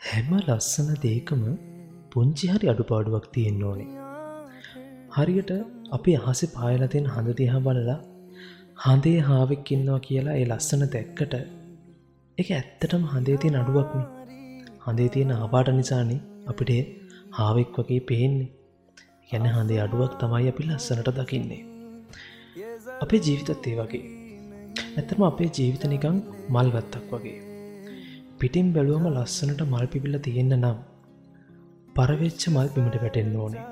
හැම ලස්සන දේකම පුංචි හරි අඩුපාඩුවක් තියෙන්න ඕනේ. හරියට අපි අහස පායලතියෙන් හඳ දිහා බලලා හඳේ හාවෙක් ඉන්නවා කියලා ඒ ලස්සන දැක්කට එක ඇත්තටම හඳේ තිය අඩුවක්න හඳේ තියෙන ආපාට නිසානි අපිට හාවෙක් වගේ පේන්නේ ගැන හඳේ අඩුවක් තමයි අපි ලස්සනට දකින්නේ. අපේ ජීවිතත් ඒ වගේ ඇතරම අපේ ජීවිත නිකං මල්ගත්තක් වගේ. පිටිම් බැලුවම ලස්සනට මල් පිබිල්ල තියෙන්න නම් පරවෙච්ච මල් බිමට වැටෙන්න ඕනේ.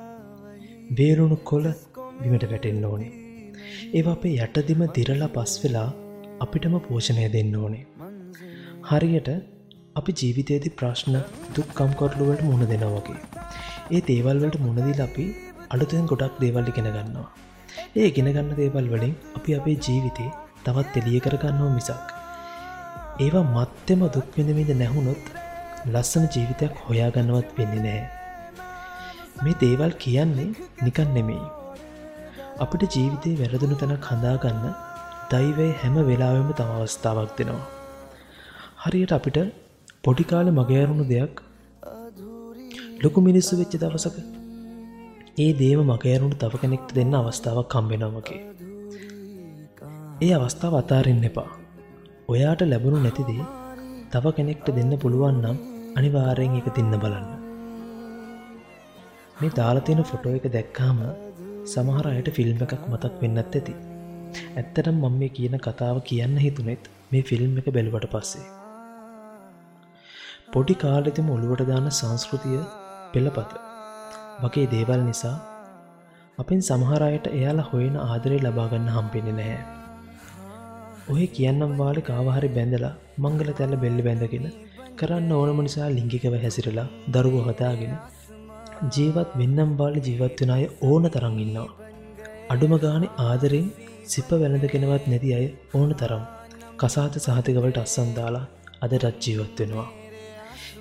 බේරුණු කොල බිමට වැටෙන්න ඕනේ. ඒ අපේ යටදිම දිරලා පස් වෙලා අපිටම පෝෂණය දෙන්න ඕනේ. හරියට අපි ජීවිතයේදි ප්‍රශ්න දුක් කම්කොරලුවට මුණ දෙනා වගේ. ඒ දේවල්වලට මුණදිල් අපි අලුතෙන් ගොඩක් දේවල් ඉගෙන ගන්නවා. ඒ ඉගෙන ගන්න දේවල් වලින් අපි අපේ ජීවිතේ තවත් එලිය කරගන්නවා මිසක්. ඒවා මත්තෙම දුක්විඳමිද නැහුණොත් ලස්සන ජීවිතයක් හොයාගන්නවත් වෙන්නේ නෑ. මේ දේවල් කියන්නේ නිකන් නෙමෙයි. අපිට ජීවිතය වැරදුණු තැන කඳාගන්න දයිවයි හැම වෙලාවෙම තම අවස්ථාවක් දෙනවා. හරියට අපිට පොඩිකාල මගෑරුණු දෙයක් ලොකු මිනිස්සු වෙච්ච දවසක ඒ දේම මගෑරුණු තව කෙනෙක්ට දෙන්න අවස්ථාවක් කම්බෙනවගේ. ඒ අවස්ථාව අතාරෙන් එපා. ඔයාට ලැබුණු නැතිදේ තව කෙනෙක්ට දෙන්න පුළුවන් නම් අනිවාරයෙන් එක තින්න බලන්න. මේ දාලතියෙන ෆොටෝ එක දැක්කාම සමහර අයට ෆිල්ම් එකක් මතක් වෙන්නත් ඇති. ඇත්තටම් මම මේ කියන කතාව කියන්න හිතුනෙත් මේ ෆිල්ම් එක බැලුවට පස්සේ. පොඩි කාලෙතිම ඔළුවට දාන සංස්කෘතිය පෙළපත වගේ දේවල් නිසා අපෙන් සමහරයට එයාලා හොයෙන ආදරේ ලබාගන්න හම්පෙනෙ නැහැ. ඔය කියන්නම් වාල කාවහරි බැඳලා මංගල තැල්ල බෙල්ලි බැඳගෙන කරන්න ඕනම නිසා ලිංගිකව හැසිරලා දරුව හදාගෙන ජීවත් වෙන්නම් බාල ජීවත්වෙන අය ඕන තරම් ඉන්නවා. අඩුම ගානේ ආදරෙන් සිප වැළඳගෙනවත් නැති අය ඕන තරම් කසාත සහතිකවලට අස්සන් දාලා අදටත් ජීවත් වෙනවා.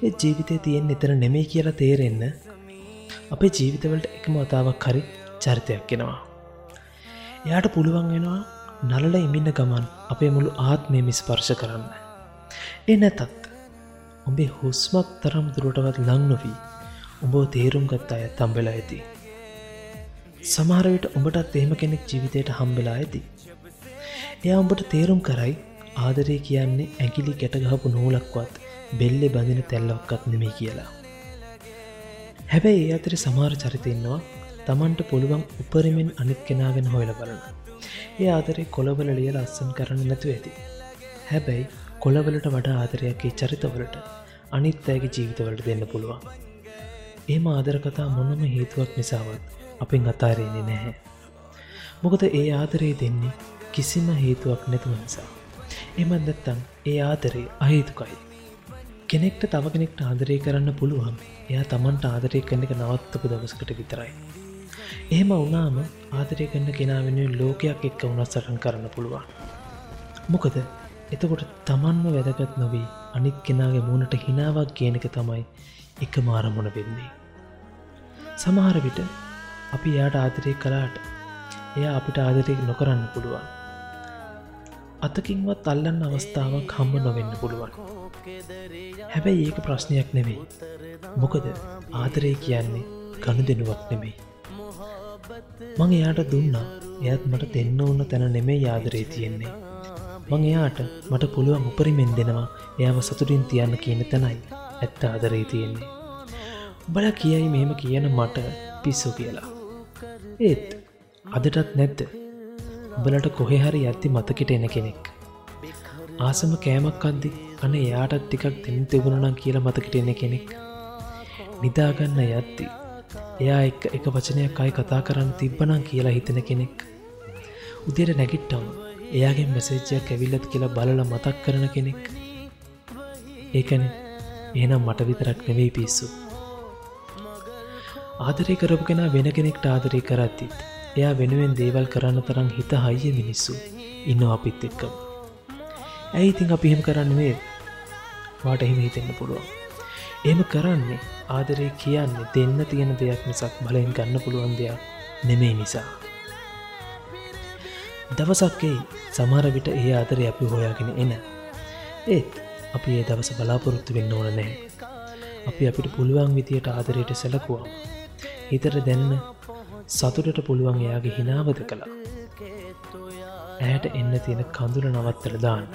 ඒ ජීවිතය තියෙන් එතර නෙමේ කියලා තේරෙන්න අපේ ජීවිතවලට එකම වතාවක් හරි චරිතයක් කෙනවා. එයාට පුළුවන් වෙනවා නලල ඉමින්න ගමන් අපේ මුළු ආත්මය මිස්පර්ශ කරන්න. එ නැතත් උඹේ හුස්මක් තරම් දුරටවත් ලං නොවී උඹෝ තේරුම් ගත් අය තම්බෙලා ඇති. සමහරවිට උඹටත් එහෙම කෙනෙක් ජීවිතයට හම්බෙලා ඇති. එයා උඹට තේරුම් කරයි ආදරය කියන්නේ ඇගිලි ගැටගහපු නූලක්වත් බෙල්ලෙ බඳින තැල්ලොක්කත් නෙමේ කියලා. හැබැයි ඒ අතර සමාර චරිතන්නවා තමන්ට පුළුවන් උපරිමෙන් අනිත් කෙනාගෙන හොයල බලන්න. ඒ ආදරේ කොළවල ලියල අස්සන් කරන්න නැතු ඇති. හැබැයි කොළවලට වඩා ආදරයක්ගේ චරිතවලට අනිත් අයගේ ජීවිතවලට දෙන්න පුළුවන්. ඒම ආදරකතා මොනම හේතුවක් නිසාවත් අපෙන් අතාරයන්නේ නැහැ. මොකද ඒ ආදරේ දෙන්නේ කිසිම හේතුවක් නැතුව නිසා. එමත් නැත්තං ඒ ආදරේ අහේතුකයි. කෙනෙක්ට තව කෙනෙක්ට ආදරය කරන්න පුළුවන් එයා තමන්ට ආදරය කරන එක නවත්තපු දවසකට විතරයි. එහෙම වනාම ආදරය කරන්න කෙනා වෙනුවෙන් ලෝකයක් එක්ක වුණත් සටන් කරන්න පුළුවන්. මොකද එතකොට තමන්ම වැදගත් නොවී අනිත් කෙනාගේ මූුණට හිනාවක් කියනක තමයි එක මාරමුණ වෙන්නේ. සමහර විට අපි යාට ආදරය කලාට එයා අපිට ආදරය නොකරන්න පුළුවන්. අතකින්වත් අල්ලන්න අවස්ථාවක් හම්බ නොවෙන්න පුළුවන්. හැබැයි ඒක ප්‍රශ්නයක් නෙවෙයි. මොකද ආදරය කියන්නේ ගණු දෙනුවක් නෙමෙයි. මං එයාට දුන්නා එයත් මට දෙන්න ඕන්න තැන නෙමේ යාදරේ තියෙන්නේ. මං එයාට මට පුළුවන් උපරිමෙන් දෙනවා එයාව සතුටින් තියන්න කියන තැනයි ඇත්ත ආදරේ තියෙන්නේ. බල කියයි මෙහෙම කියන මට පිස්සු කියලා. ඒත් අදටත් නැද්ද උඹලට කොහෙහරි ඇත්ති මතකට එන කෙනෙක්. ආසම කෑමක් අද්දි අන එයාටත් ටිකක් දෙන්න තිබුණනම් කියලා මතකට එන කෙනෙක්. නිදාගන්න යත්ති. එයා එක් එක වචනයක් අයි කතා කරන්න තිබ්බනම් කියලා හිතෙන කෙනෙක්. උදේට නැගිට්ටම එයාගේ මැසේජ්ජයක් ඇවිල්ලත් කියලා බලල මතක් කරන කෙනෙක්. ඒකන ඒනම් මට විතරක් නෙවෙයි පිස්සු. ආදරය කරපු කෙන වෙන කෙනෙක්ට ආදරය කරත්තිත් එයා වෙනුවෙන් දේවල් කරන්න තරම් හිත හයිය මිනිස්සු ඉන්න අපිත් එක්කම. ඇයි ඉතින් අපි එහෙම කරන්න වේ වාට එහෙම හිතෙන්න පුළුවන්. එම කරන්නේ ආදරේ කියන්නේ දෙන්න තියෙන දෙයක් මිසක් බලෙන් ගන්න පුළුවන් දෙයක් නෙමේ නිසා. දවසක්කේ සමහර විට ඒ ආදරය අපි හොයාගෙන එන. ඒත් අපි ඒ දවස බලාපොරොත්තු වෙන්න ඕන නෑ. අපි අපිට පුළුවන් විදියට ආදරයට සැලකුවම හිතට දැන්න සතුටට පුළුවන් එයාගේ හිනාවද කළා ඇයට එන්න තියෙන කඳුර නවත්තල දාන්න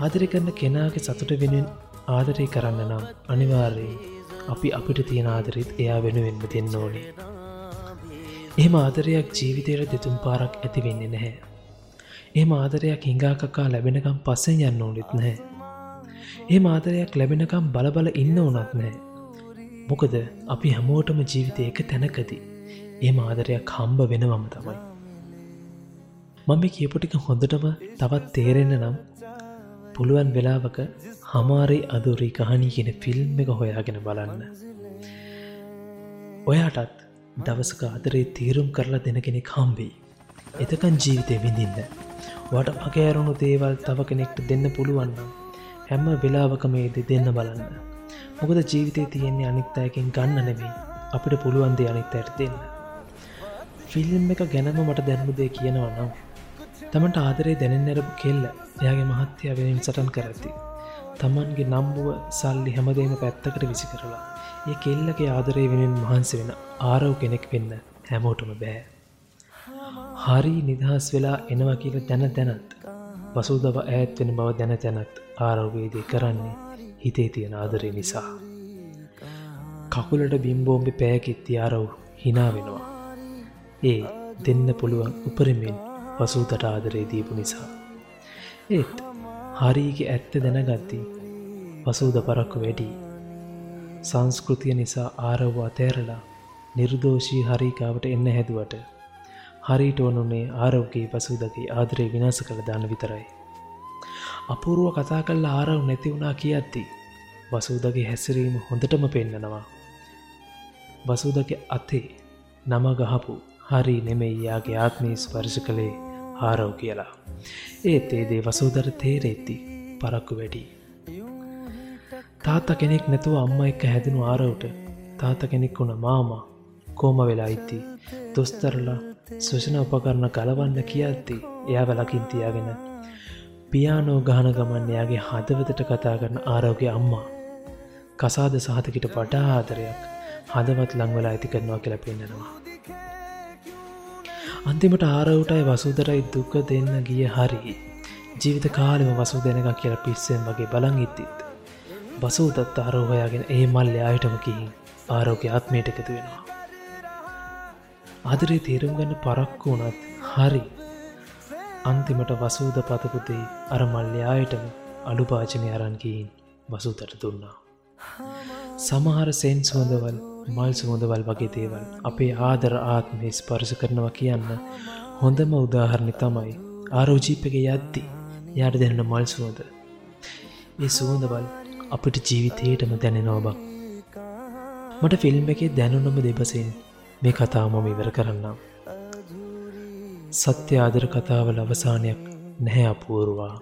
ආදරය කරන කෙනාගේ සතුට වෙනුවෙන් ආදරය කරන්න නම් අනිවාර්යෙන් අපි අපිට තියෙන ආදරෙත් එයා වෙනුවෙන්ම දෙන්න ඕනේ. එහෙම ආදරයක් ජීවිතයට දෙතුම් පාරක් ඇති වෙන්නේ නැහැ. ඒ ආදරයක් හිඟාකකා ලැබෙනකම් පස්සෙන් යන්න ඕනෙත් නැහැ. ඒ ආදරයක් ලැබෙනකම් බලබල ඉන්න ඕනත් නෑ මොකද අපි හැමෝටම ජීවිතය එක තැනකදී ඒ ආදරයක් හම්බ වෙනවම තමයි. මම කියපුටික හොඳටම තවත් තේරෙන්න නම් පුළුවන් වෙලාවක හමාරි අදුරී කහනී කියෙන ෆිල්ම් එක හොයාගෙන බලන්න. ඔයාටත් දවසක අදරේ තීරුම් කරලා දෙන කෙනෙක් හම්බී එතකන් ජීවිතය විඳින්න. වට පකෑරුණු දේවල් තව කෙනෙක්ට දෙන්න පුළුවන්නම් හැම වෙලාවකමේද දෙන්න බලන්න. මොකද ජීවිතය තියෙන්නේ අනික්තායකින් ගන්න නෙවෙයි අපිට පුළුවන්දේ අනිත්තයට දෙන්න. ෆිල්ම් එක ගැනම මට දැනුදේ කියනවා නම් තමට ආදරේ දැනෙන් නැරපු කෙල්ල එයාගේ මහත්‍යය වෙනින් සටන් කරති තමන්ගේ නම්බුව සල්ලි හැමදේම පැත්තකට විසි කරලා ඒ කෙල්ලගේ ආදරේ වෙනින් මහන්සි වෙන ආරව් කෙනෙක් වෙන්න හැමෝටම බෑ හරි නිදහස් වෙලා එනවා කියල දැන දැනත් වසූදව ඈත් වෙන බව දැන තැනත් ආරව්වේදී කරන්නේ හිතේ තියෙන ආදරය නිසා. කකුලට බිම්බෝම්බි පෑකිත්ති ආරව් හිනා වෙනවා. ඒ දෙන්න පුළුවන් උපරිමෙන් වසූතට ආදරේ දීපු නිසා. ඒත් හරීගේ ඇත්ත දැනගත්ති වසූද පරක්කු වැඩී. සංස්කෘතිය නිසා ආරව්ව අතෑරලා නිර්දෝෂී හරිකාවට එන්න හැදුවට හරිට ඕනුනේ ආරෝගගේ පසුදගේ ආදරේ විනාස කළ දාන්න විතරයි. අපූරුව කතා කල්ල ආරව් නැති වුණා කියද්දී වසූදගේ හැසිරීම හොඳටම පෙන්නනවා. වසූදගේ අතේ නම ගහපු හරි නෙමෙයි යාගේ ආත්මී ස්පර්ශ කළේ ආරව් කියලා. ඒත් ඒදේ වසූදර තේරෙත්ති පරක්කු වැඩි. තාත්ත කෙනෙක් නැතුව අම්ම එක්ක හැදනු ආරවට තාත කෙනෙක් වුණ මාමා කෝම වෙලා ඉත්ති දොස්තරලා සුෂණ උපකරණ කලවන්න කියද්දී එයා වැලකින් තියාගෙන පියානෝ ගහන ගමන් එයාගේ හදවතට කතා කරන ආරෝගය අම්මා කසාද සහතකිට වඩා ආදරයක් හදවත් ලංවලා ඇති කරනවා කියලා පෙන්න්නනවා අන්තිමට ආරවුටයි වසුදරයි දුක දෙන්න ගිය හරි. ජීවිත කාලෙම වසු දෙනක කියලා පිස්සෙන් වගේ බලං ඉත්තිත් බසූදත් ආරෝහයාගෙන ඒ මල්ල අයටම කිහින් ආරෝග්‍ය ආත්මයට එකතු වෙනවා. ආදරේ තේරුම් ගන්න පරක්කු වනත් හරි. අන්තිමට වසූද පතපුතේ අර මල්්‍යයායටම අඩුපාචනය අරන්ගීන් වසූතට දුන්නා. සමහර සෙන් සුවඳවල් මල් සුවඳවල් වගේ දේවල් අපේ ආදර ආත්මය ස්පර්ශ කරනවා කියන්න හොඳම උදාහරණි තමයි ආරෝජීපක යද්දි යාට දෙන්න මල් සුවඳ. ඒ සුවඳවල් අපිට ජීවිතයටම දැනෙනවා බක්. මට ෆිල්ම් එකේ දැනුනම දෙබසෙන් මේ කතාව මම ඉවර කරන්නම්. සත්‍ය ආදර කතාවල අවසානයක් නැහැ අපූරුවා